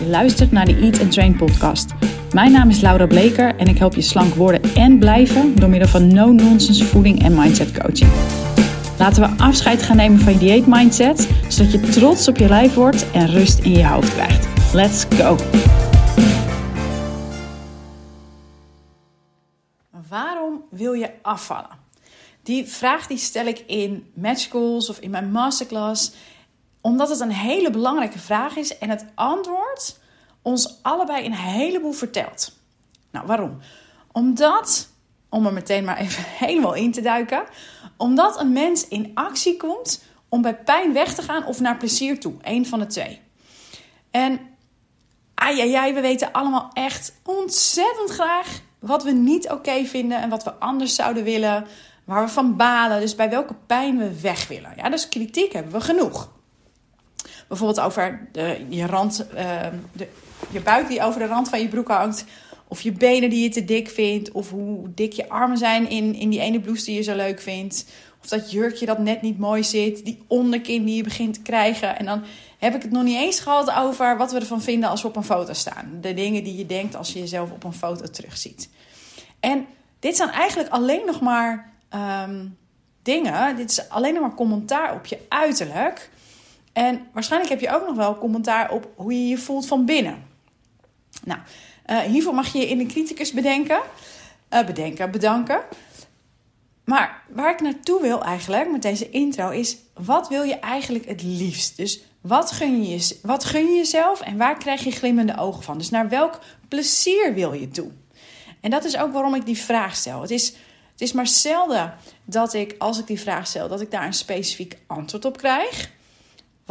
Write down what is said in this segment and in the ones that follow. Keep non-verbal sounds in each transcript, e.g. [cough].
Je luistert naar de Eat and Train podcast. Mijn naam is Laura Bleker en ik help je slank worden en blijven door middel van no-nonsense voeding en mindset coaching. Laten we afscheid gaan nemen van je dieet mindset, zodat je trots op je lijf wordt en rust in je hoofd krijgt. Let's go! Waarom wil je afvallen? Die vraag die stel ik in match calls of in mijn masterclass omdat het een hele belangrijke vraag is en het antwoord ons allebei een heleboel vertelt. Nou, waarom? Omdat, om er meteen maar even [laughs] helemaal in te duiken, omdat een mens in actie komt om bij pijn weg te gaan of naar plezier toe. Eén van de twee. En ai, we weten allemaal echt ontzettend graag wat we niet oké vinden en wat we anders zouden willen, waar we van balen, dus bij welke pijn we weg willen. Ja, dus kritiek hebben we genoeg. Bijvoorbeeld over de, je rand, uh, de, je buik die over de rand van je broek hangt. Of je benen die je te dik vindt. Of hoe dik je armen zijn in, in die ene blouse die je zo leuk vindt. Of dat jurkje dat net niet mooi zit. Die onderkin die je begint te krijgen. En dan heb ik het nog niet eens gehad over wat we ervan vinden als we op een foto staan. De dingen die je denkt als je jezelf op een foto terugziet. En dit zijn eigenlijk alleen nog maar um, dingen. Dit is alleen nog maar commentaar op je uiterlijk. En waarschijnlijk heb je ook nog wel commentaar op hoe je je voelt van binnen. Nou, uh, hiervoor mag je je in de criticus bedenken, uh, bedenken, bedanken. Maar waar ik naartoe wil eigenlijk met deze intro is: wat wil je eigenlijk het liefst? Dus wat gun je, wat gun je jezelf en waar krijg je glimmende ogen van? Dus naar welk plezier wil je toe? En dat is ook waarom ik die vraag stel. Het is, het is maar zelden dat ik, als ik die vraag stel, dat ik daar een specifiek antwoord op krijg.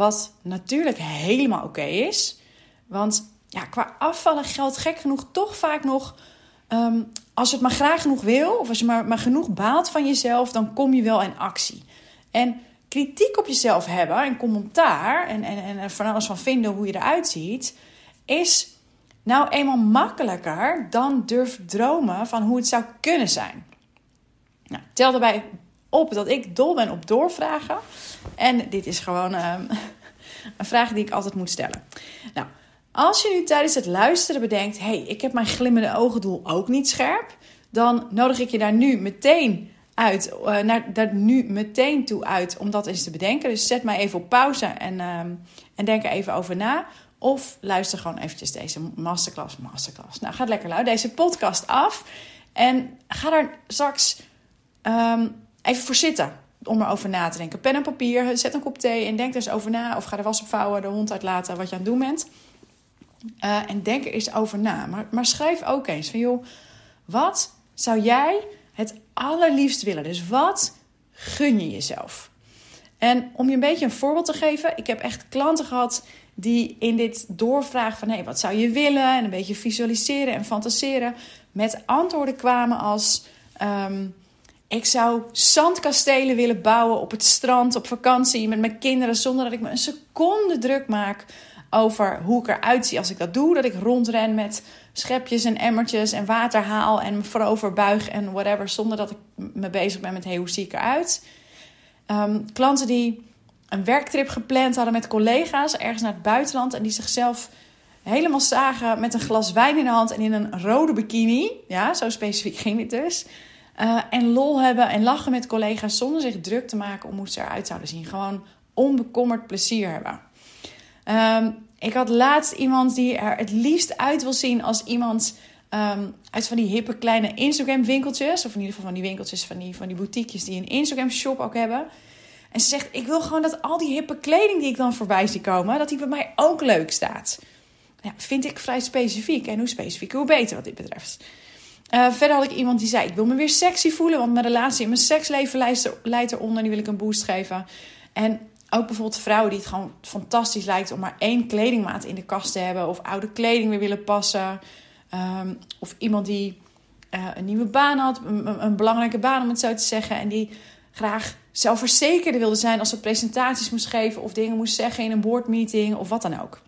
Wat natuurlijk helemaal oké is. Want ja, qua afvallen geldt gek genoeg toch vaak nog. Um, als je het maar graag genoeg wil, of als je maar, maar genoeg baalt van jezelf, dan kom je wel in actie. En kritiek op jezelf hebben en commentaar en, en, en van alles van vinden hoe je eruit ziet, is nou eenmaal makkelijker dan durf dromen van hoe het zou kunnen zijn. Nou, tel daarbij op dat ik dol ben op doorvragen. En dit is gewoon um, [laughs] een vraag die ik altijd moet stellen. Nou, als je nu tijdens het luisteren bedenkt: hé, hey, ik heb mijn glimmende ogendoel ook niet scherp, dan nodig ik je daar nu meteen uit, uh, naar, daar nu meteen toe uit om dat eens te bedenken. Dus zet mij even op pauze en, um, en denk er even over na. Of luister gewoon eventjes deze masterclass, masterclass. Nou, gaat lekker luisteren, deze podcast af. En ga daar straks um, even voor zitten om erover na te denken. Pen en papier, zet een kop thee en denk er eens over na. Of ga de was opvouwen, de hond uitlaten, wat je aan het doen bent. Uh, en denk er eens over na. Maar, maar schrijf ook eens van joh, wat zou jij het allerliefst willen? Dus wat gun je jezelf? En om je een beetje een voorbeeld te geven, ik heb echt klanten gehad die in dit doorvragen van hé, hey, wat zou je willen? En een beetje visualiseren en fantaseren met antwoorden kwamen als um, ik zou zandkastelen willen bouwen op het strand, op vakantie met mijn kinderen, zonder dat ik me een seconde druk maak over hoe ik eruit zie als ik dat doe. Dat ik rondren met schepjes en emmertjes en water haal en me voorover buig en whatever, zonder dat ik me bezig ben met hoe zie ik eruit. Um, klanten die een werktrip gepland hadden met collega's ergens naar het buitenland en die zichzelf helemaal zagen met een glas wijn in de hand en in een rode bikini. Ja, zo specifiek ging dit dus. Uh, en lol hebben en lachen met collega's zonder zich druk te maken om hoe ze eruit zouden zien. Gewoon onbekommerd plezier hebben. Um, ik had laatst iemand die er het liefst uit wil zien als iemand um, uit van die hippe kleine Instagram winkeltjes. Of in ieder geval van die winkeltjes, van die, van die boutiquejes die een Instagram shop ook hebben. En ze zegt, ik wil gewoon dat al die hippe kleding die ik dan voorbij zie komen, dat die bij mij ook leuk staat. Ja, vind ik vrij specifiek. En hoe specifiek, hoe beter wat dit betreft. Uh, verder had ik iemand die zei: Ik wil me weer sexy voelen, want mijn relatie en mijn seksleven leidt eronder. Die wil ik een boost geven. En ook bijvoorbeeld vrouwen die het gewoon fantastisch lijkt om maar één kledingmaat in de kast te hebben. Of oude kleding weer willen passen. Um, of iemand die uh, een nieuwe baan had, een, een, belangrijke baan om het zo te zeggen. En die graag zelfverzekerder wilde zijn als ze presentaties moest geven. Of dingen moest zeggen in een boardmeeting of wat dan ook.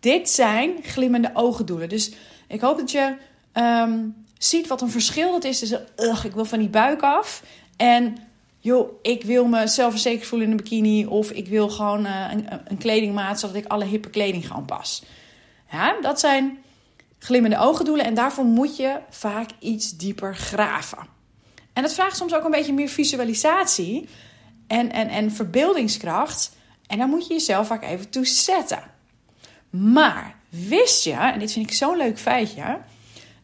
Dit zijn glimmende ogendoelen. Dus ik hoop dat je um, ziet wat een verschil dat is tussen, ugh, ik wil van die buik af. En, joh, ik wil me zelfverzekerd voelen in een bikini. Of ik wil gewoon uh, een, een, kledingmaat zodat ik alle hippe kleding gewoon pas. Ja, dat zijn glimmende ogendoelen en daarvoor moet je vaak iets dieper graven. En dat vraagt soms ook een beetje meer visualisatie en, en, en verbeeldingskracht. En daar moet je jezelf vaak even toe zetten. Maar wist je, en dit vind ik zo'n leuk feitje,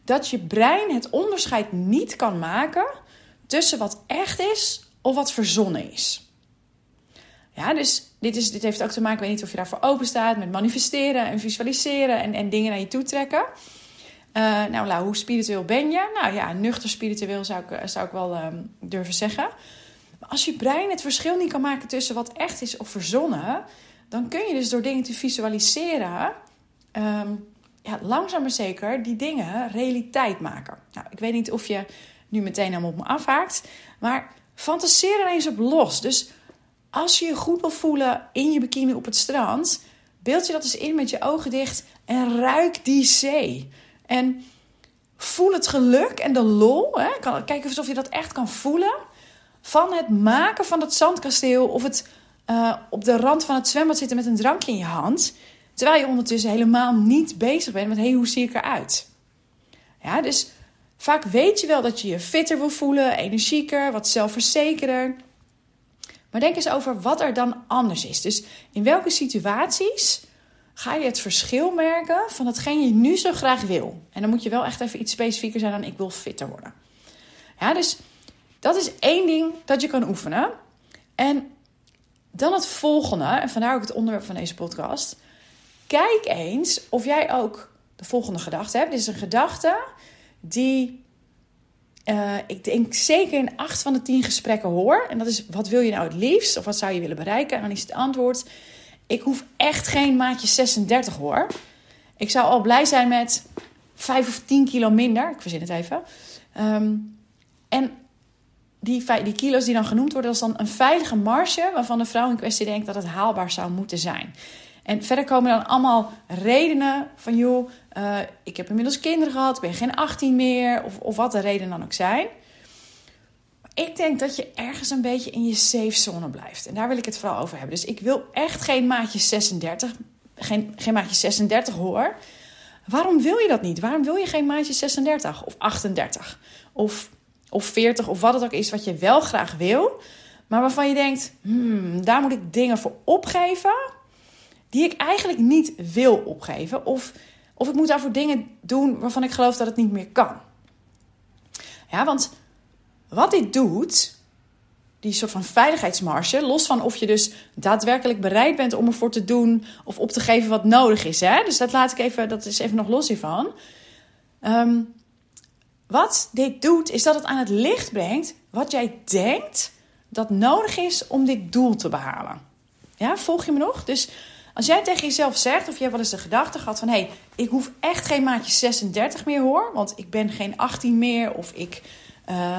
dat je brein het onderscheid niet kan maken tussen wat echt is of wat verzonnen is. Ja, dus dit, is, dit heeft ook te maken, ik weet niet of je daarvoor open staat, met manifesteren en visualiseren en, en dingen naar je toe trekken. Uh, nou, hoe spiritueel ben je? Nou ja, nuchter spiritueel zou ik, zou ik wel ehm, durven zeggen. Als je brein het verschil niet kan maken tussen wat echt is of verzonnen, dan kun je dus door dingen te visualiseren, um, ja, langzaam maar zeker die dingen realiteit maken. Nou, ik weet niet of je nu meteen helemaal op me afhaakt, maar fantaseer er eens op los. Dus als je je goed wil voelen in je bikini op het strand, beeld je dat eens in met je ogen dicht en ruik die zee. En voel het geluk en de lol. Hè? Kijk of je dat echt kan voelen. Van het maken van dat zandkasteel. Of het uh, op de rand van het zwembad zitten met een drankje in je hand. Terwijl je ondertussen helemaal niet bezig bent met hey, hoe zie ik eruit? Ja, dus vaak weet je wel dat je je fitter wil voelen, energieker, wat zelfverzekerder. Maar denk eens over wat er dan anders is. Dus in welke situaties ga je het verschil merken van hetgeen je nu zo graag wil. En dan moet je wel echt even iets specifieker zijn dan ik wil fitter worden. Ja, dus dat is één ding dat je kan oefenen. En dan het volgende, en vandaar ook het onderwerp van deze podcast. Kijk eens of jij ook de volgende gedachte hebt. Dit is een gedachte die uh, ik denk zeker in acht van de tien gesprekken hoor. En dat is, wat wil je nou het liefst? Of wat zou je willen bereiken? En dan is het antwoord, ik hoef echt geen maatje 36 hoor. Ik zou al blij zijn met 5 of 10 kilo minder. Ik verzin het even. Um, en die, die kilo's die dan genoemd worden, dat is dan een veilige marge waarvan de vrouw in kwestie denkt dat het haalbaar zou moeten zijn. En verder komen dan allemaal redenen van, joh, uh, ik heb inmiddels kinderen gehad, ben geen 18 meer, of, of wat de redenen dan ook zijn. Ik denk dat je ergens een beetje in je safe zone blijft. En daar wil ik het vooral over hebben. Dus ik wil echt geen maatje 36, geen, geen maatje 36 hoor. Waarom wil je dat niet? Waarom wil je geen maatje 36 of 38 of, of 40 of wat het ook is wat je wel graag wil, maar waarvan je denkt, hmm, daar moet ik dingen voor opgeven die ik eigenlijk niet wil opgeven. Of, of ik moet daarvoor dingen doen waarvan ik geloof dat het niet meer kan. Ja, want wat dit doet, die soort van veiligheidsmarge, los van of je dus daadwerkelijk bereid bent om ervoor te doen of op te geven wat nodig is. Hè? Dus dat laat ik even, dat is even nog los hiervan. Um, wat dit doet, is dat het aan het licht brengt wat jij denkt dat nodig is om dit doel te behalen. Ja, volg je me nog? Dus als jij tegen jezelf zegt, of hebt wel eens de gedachte gehad van... hé, hey, ik hoef echt geen maatje 36 meer hoor, want ik ben geen 18 meer... of ik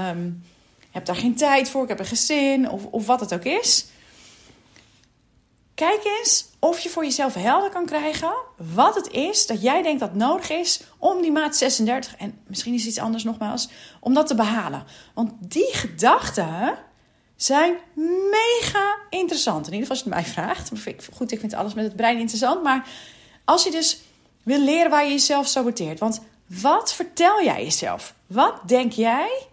um, heb daar geen tijd voor, ik heb een gezin, of, of wat het ook is... Kijk eens of je voor jezelf helder kan krijgen wat het is dat jij denkt dat nodig is om die maat 36, en misschien is iets anders nogmaals, om dat te behalen. Want die gedachten zijn mega interessant. In ieder geval als je het mij vraagt. Goed, ik vind alles met het brein interessant. Maar als je dus wil leren waar je jezelf saboteert. Want wat vertel jij jezelf? Wat denk jij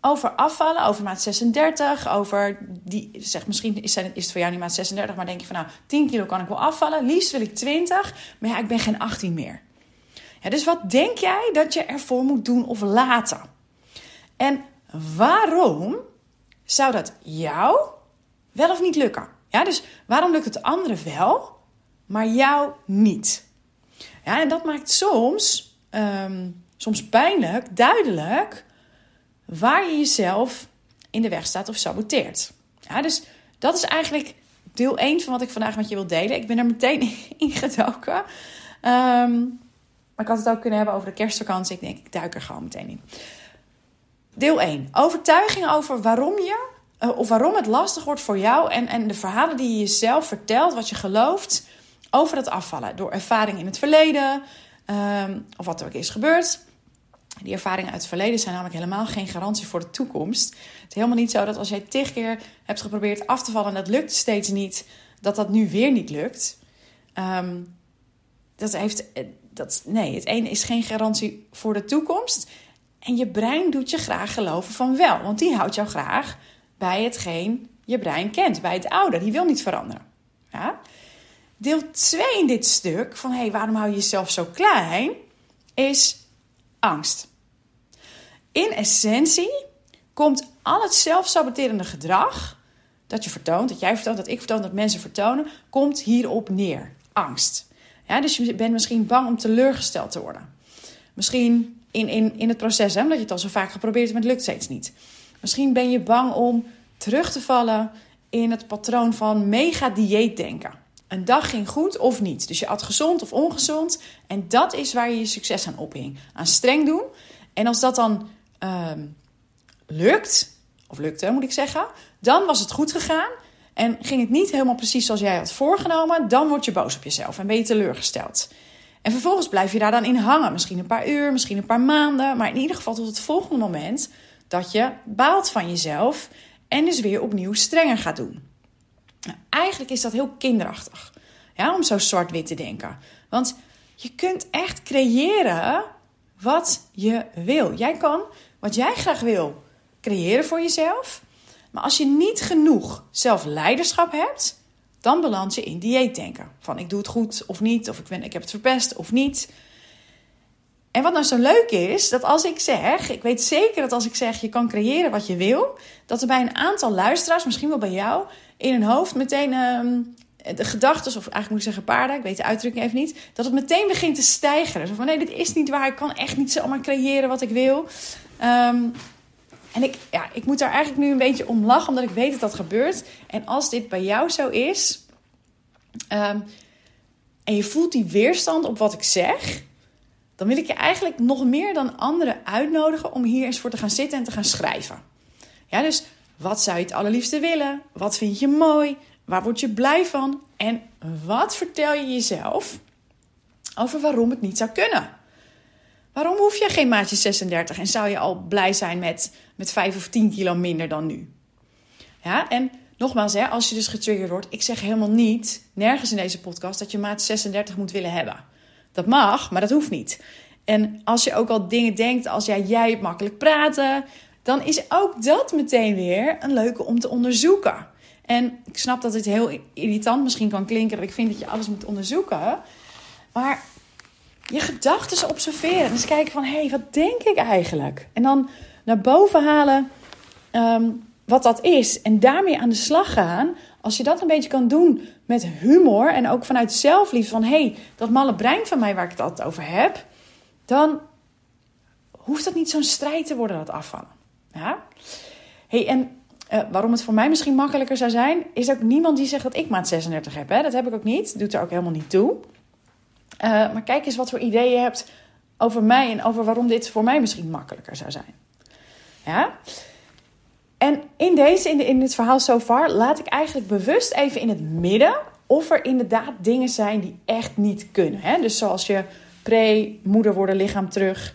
over afvallen, over maat 36, over die, zeg misschien is het voor jou niet maat 36, maar denk je van nou 10 kilo kan ik wel afvallen, liefst wil ik 20, maar ja, ik ben geen 18 meer. Ja, dus wat denk jij dat je ervoor moet doen of laten? En waarom zou dat jou wel of niet lukken? Ja, dus waarom lukt het anderen wel, maar jou niet? Ja, en dat maakt soms, um, soms pijnlijk, duidelijk waar je jezelf in de weg staat of saboteert. Ja, dus dat is eigenlijk deel 1 van wat ik vandaag met je wil delen. Ik ben er meteen [laughs] in gedoken. Um, maar ik had het ook kunnen hebben over de kerstvakantie. Ik denk, ik duik er gewoon meteen in. Deel 1. Overtuiging over waarom je, uh, of waarom het lastig wordt voor jou en, en de verhalen die je jezelf vertelt, wat je gelooft over het afvallen. Door ervaring in het verleden, um, of wat er ook is gebeurd. Die ervaringen uit het verleden zijn namelijk helemaal geen garantie voor de toekomst. Het is helemaal niet zo dat als jij tig keer hebt geprobeerd af te vallen en dat lukt steeds niet, dat dat nu weer niet lukt. Um, dat heeft, dat, nee, het ene is geen garantie voor de toekomst. En je brein doet je graag geloven van wel. Want die houdt jou graag bij hetgeen je brein kent. Bij het oude. Die wil niet veranderen. Ja? Deel 2 in dit stuk van hey, waarom hou je jezelf zo klein? Is angst. In essentie komt al het zelfsaboterende gedrag dat je vertoont, dat jij vertoont, dat ik vertoon, dat mensen vertonen, komt hierop neer. Angst. Ja, dus je bent misschien bang om teleurgesteld te worden. Misschien in, in, in het proces, hè, omdat je het al zo vaak geprobeerd hebt, maar het lukt steeds niet. Misschien ben je bang om terug te vallen in het patroon van mega dieet denken. Een dag ging goed of niet. Dus je at gezond of ongezond. En dat is waar je je succes aan ophing. Aan streng doen. En als dat dan ehm, lukt, of lukte moet ik zeggen, dan was het goed gegaan. En ging het niet helemaal precies zoals jij had voorgenomen, dan word je boos op jezelf en ben je teleurgesteld. En vervolgens blijf je daar dan in hangen. Misschien een paar uur, misschien een paar maanden. Maar in ieder geval tot het volgende moment dat je baalt van jezelf en dus weer opnieuw strenger gaat doen. Nou, eigenlijk is dat heel kinderachtig. Ja, om zo zwart-wit te denken. Want je kunt echt creëren wat je wil. Jij kan wat jij graag wil creëren voor jezelf. Maar als je niet genoeg zelfleiderschap hebt, dan beland je in dieetdenken. Van ik doe het goed of niet, of ik, ben, ik heb het verpest of niet. En wat nou zo leuk is, dat als ik zeg, ik weet zeker dat als ik zeg je kan creëren wat je wil, dat er bij een aantal luisteraars, misschien wel bij jou, in hun hoofd meteen ehm, de gedachten, of eigenlijk moet ik zeggen paarden, ik weet de uitdrukking even niet, dat het meteen begint te stijgen. Zo van nee, dit is niet waar, ik kan echt niet zomaar creëren wat ik wil. Um, en ik, ja, ik moet daar eigenlijk nu een beetje om lachen, omdat ik weet dat dat gebeurt. En als dit bij jou zo is, ehm, en je voelt die weerstand op wat ik zeg, dan wil ik je eigenlijk nog meer dan anderen uitnodigen om hier eens voor te gaan zitten en te gaan schrijven. Ja, dus wat zou je het allerliefste willen? Wat vind je mooi? Waar word je blij van? En wat vertel je jezelf over waarom het niet zou kunnen? Waarom hoef je geen maatje 36 en zou je al blij zijn met, met 5 of 10 kilo minder dan nu? Ja, en nogmaals, hè, als je dus getriggerd wordt, ik zeg helemaal niet, nergens in deze podcast, dat je maat 36 moet willen hebben. Dat mag, maar dat hoeft niet. En als je ook al dingen denkt als ja, jij makkelijk praten, dan is ook dat meteen weer een leuke om te onderzoeken. En ik snap dat dit heel irritant misschien kan klinken, dat ik vind dat je alles moet onderzoeken. Maar je gedachten observeren. Dus kijken van, hé, hey, wat denk ik eigenlijk? En dan naar boven halen ehm, wat dat is. En daarmee aan de slag gaan. Als je dat een beetje kan doen met humor en ook vanuit zelfliefde. Van, hé, hey, dat malle brein van mij waar ik het altijd over heb. Dan hoeft dat niet zo'n strijd te worden, dat afvallen. Ja? hey, en uh, waarom het voor mij misschien makkelijker zou zijn, is ook niemand die zegt dat ik maat 36 heb. Hè? Dat heb ik ook niet. Doet er ook helemaal niet toe. Uh, maar kijk eens wat voor ideeën je hebt over mij en over waarom dit voor mij misschien makkelijker zou zijn. Ja? En in deze, in, de, in dit verhaal so far, laat ik eigenlijk bewust even in het midden of er inderdaad dingen zijn die echt niet kunnen. Hè? Dus zoals je pre-moeder worden lichaam terug.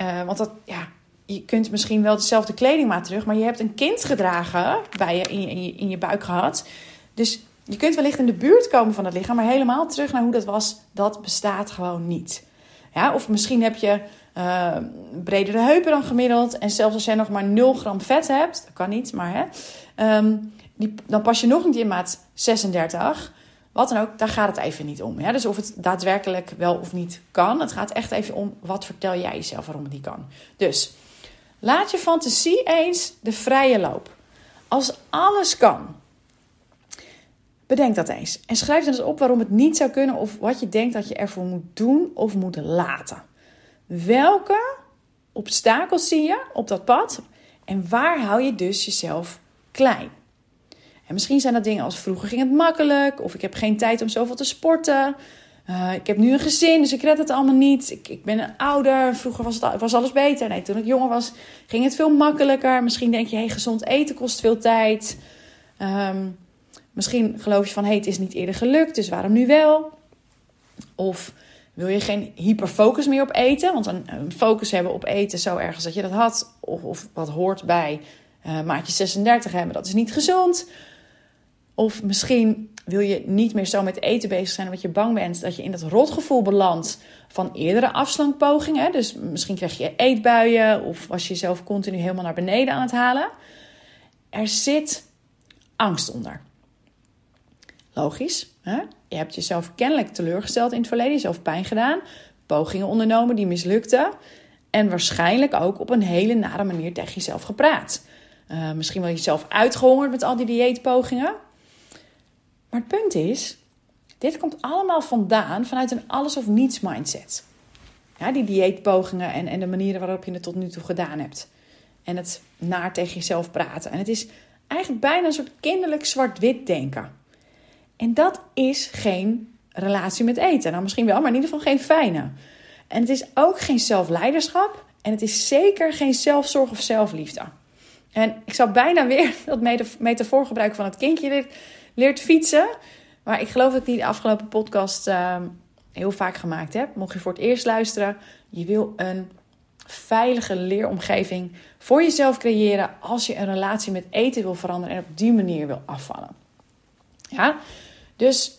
Uh, want dat, ja, je kunt misschien wel dezelfde kledingmaat terug, maar je hebt een kind gedragen bij je, in je, in je buik gehad. Dus je kunt wellicht in de buurt komen van het lichaam, maar helemaal terug naar hoe dat was, dat bestaat gewoon niet. Ja, of misschien heb je uh, bredere heupen dan gemiddeld. En zelfs als jij nog maar 0 gram vet hebt, dat kan niet, maar hè, um, die, dan pas je nog niet in maat 36. Wat dan ook, daar gaat het even niet om. Dus of het daadwerkelijk wel of niet kan. Het gaat echt even om wat vertel jij jezelf waarom het niet kan. Dus laat je fantasie eens de vrije loop. Als alles kan, Bedenk dat eens. En schrijf dan eens op waarom het niet zou kunnen of wat je denkt dat je ervoor moet doen of moet laten. Welke obstakels zie je op dat pad en waar hou je dus jezelf klein? En misschien zijn dat dingen als vroeger ging het makkelijk of ik heb geen tijd om zoveel te sporten. Uh, ik heb nu een gezin, dus ik red het allemaal niet. Ik, ik ben een ouder. Vroeger was, het, was alles beter. Nee, toen ik jonger was, ging het veel makkelijker. Misschien denk je, hey, gezond eten kost veel tijd. Um, Misschien geloof je van, hey, het is niet eerder gelukt, dus waarom nu wel? Of wil je geen hyperfocus meer op eten? Want een, focus hebben op eten zo ergens dat je dat had. Of, of wat hoort bij uh, maatje 36 hebben, dat is niet gezond. Of misschien wil je niet meer zo met eten bezig zijn, omdat je bang bent dat je in dat rotgevoel belandt van eerdere afslankpogingen. Dus misschien krijg je eetbuien of was je jezelf continu helemaal naar beneden aan het halen. Er zit angst onder. Logisch. Hè? Je hebt jezelf kennelijk teleurgesteld in het verleden, jezelf pijn gedaan, pogingen ondernomen die mislukten. En waarschijnlijk ook op een hele nare manier tegen jezelf gepraat. Uh, misschien wel jezelf uitgehongerd met al die dieetpogingen. Maar het punt is, dit komt allemaal vandaan vanuit een alles of niets mindset. Ja, die dieetpogingen en, en de manieren waarop je het tot nu toe gedaan hebt. En het naar tegen jezelf praten. En het is eigenlijk bijna een soort kinderlijk zwart-wit denken. En dat is geen relatie met eten. Nou, misschien wel, maar in ieder geval geen fijne. En het is ook geen zelfleiderschap. En het is zeker geen zelfzorg of zelfliefde. En ik zou bijna weer [laughs] dat metafoor gebruiken van het kindje leert, fietsen. Maar ik geloof dat ik die de afgelopen podcast uh, heel vaak gemaakt heb. Mocht je voor het eerst luisteren, je wil een veilige leeromgeving voor jezelf creëren als je een relatie met eten wil veranderen en op die manier wil afvallen. Ja, dus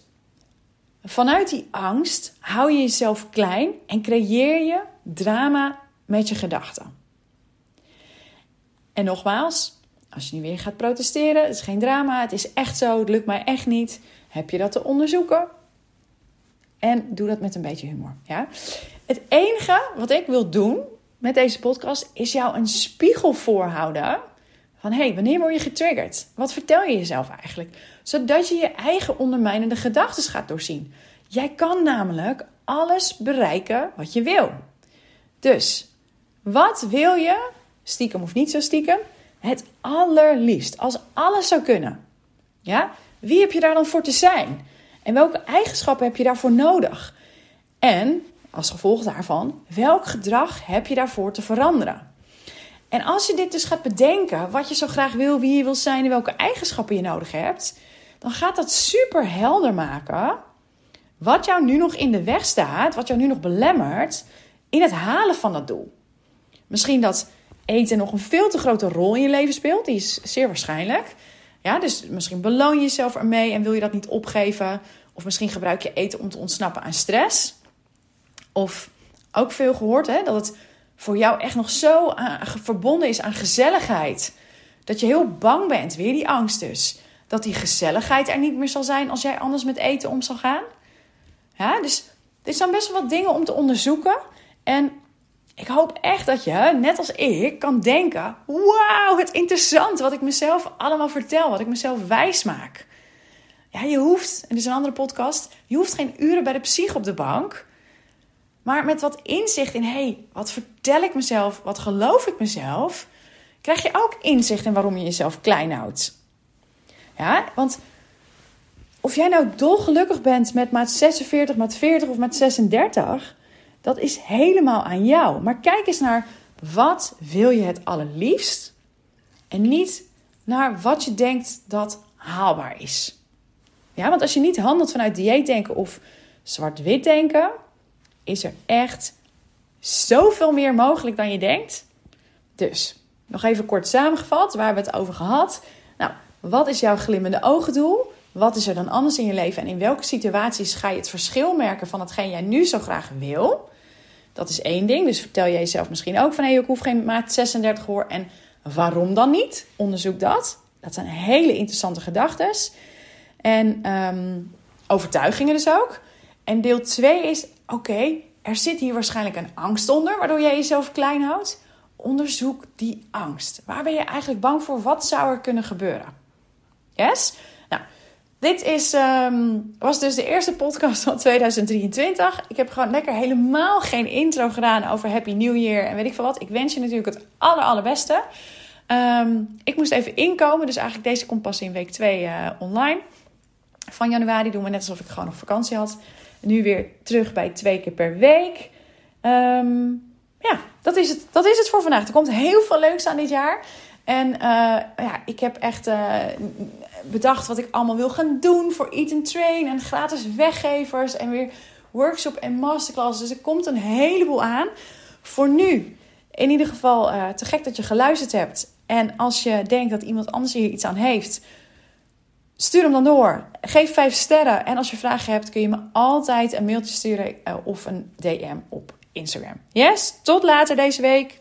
vanuit die angst hou je jezelf klein en creëer je drama met je gedachten. En nogmaals, als je nu weer gaat protesteren, het is geen drama, het is echt zo, het lukt mij echt niet. Heb je dat te onderzoeken? En doe dat met een beetje humor. Ja? Het enige wat ik wil doen met deze podcast is jou een spiegel voorhouden. Van hé, hey, wanneer word je getriggerd? Wat vertel je jezelf eigenlijk? Zodat je je eigen ondermijnende gedachten gaat doorzien. Jij kan namelijk alles bereiken wat je wil. Dus, wat wil je, stiekem of niet zo stiekem, het allerliefst? Als alles zou kunnen. Ja? Wie heb je daar dan voor te zijn? En welke eigenschappen heb je daarvoor nodig? En als gevolg daarvan, welk gedrag heb je daarvoor te veranderen? En als je dit dus gaat bedenken, wat je zo graag wil, wie je wil zijn en welke eigenschappen je nodig hebt, dan gaat dat super helder maken wat jou nu nog in de weg staat, wat jou nu nog belemmert in het halen van dat doel. Misschien dat eten nog een veel te grote rol in je leven speelt, die is zeer waarschijnlijk. Ja, dus misschien beloon je jezelf ermee en wil je dat niet opgeven. Of misschien gebruik je eten om te ontsnappen aan stress. Of ook veel gehoord hè, dat het voor jou echt nog zo verbonden is aan gezelligheid. Dat je heel bang bent, weer die angst dus. Dat die gezelligheid er niet meer zal zijn als jij anders met eten om zal gaan. Ja, dus dit zijn best wel wat dingen om te onderzoeken. En ik hoop echt dat je, net als ik, kan denken: wauw, het interessant wat ik mezelf allemaal vertel, wat ik mezelf wijs maak. Ja, je hoeft, en dit is een andere podcast, je hoeft geen uren bij de psych op de bank. Maar met wat inzicht in, hé, hey, wat vertel ik mezelf, wat geloof ik mezelf, krijg je ook inzicht in waarom je jezelf klein houdt. Ja, want of jij nou dolgelukkig bent met maat 46, maat 40 of maat 36, dat is helemaal aan jou. Maar kijk eens naar wat wil je het allerliefst en niet naar wat je denkt dat haalbaar is. Ja, want als je niet handelt vanuit dieetdenken of zwart-wit denken, is er echt zoveel meer mogelijk dan je denkt. Dus, nog even kort samengevat, waar we het over gehad? Nou, wat is jouw glimmende ogendoel? Wat is er dan anders in je leven en in welke situaties ga je het verschil merken van hetgeen jij nu zo graag wil? Dat is één ding. Dus vertel jij jezelf misschien ook van hé, hey, ik hoef geen maat 36 hoor. En waarom dan niet? Onderzoek dat. Dat zijn hele interessante gedachten. En um, overtuigingen dus ook. En deel 2 is: oké, er zit hier waarschijnlijk een angst onder, waardoor jij jezelf klein houdt. Onderzoek die angst. Waar ben je eigenlijk bang voor? Wat zou er kunnen gebeuren? Yes? Nou, dit is, um, was dus de eerste podcast van 2023. Ik heb gewoon lekker helemaal geen intro gedaan over Happy New Year en weet ik veel wat. Ik wens je natuurlijk het aller, allerbeste. Um, ik moest even inkomen, dus eigenlijk deze komt pas in week 2 uh, eh, online. Van januari doen we net alsof ik gewoon nog vakantie had. Nu weer terug bij twee keer per week. Um, ja, dat is, het, dat is het voor vandaag. Er komt heel veel leuks aan dit jaar. En uh, ja, ik heb echt uh, bedacht wat ik allemaal wil gaan doen voor Eat and Train. En gratis weggevers en weer workshop en masterclass. Dus er komt een heleboel aan. Voor nu, in ieder geval, uh, te gek dat je geluisterd hebt. En als je denkt dat iemand anders hier iets aan heeft Stuur hem dan door. Geef 5 sterren. En als je vragen hebt, kun je me altijd een mailtje sturen of een DM op Instagram. Yes, tot later deze week.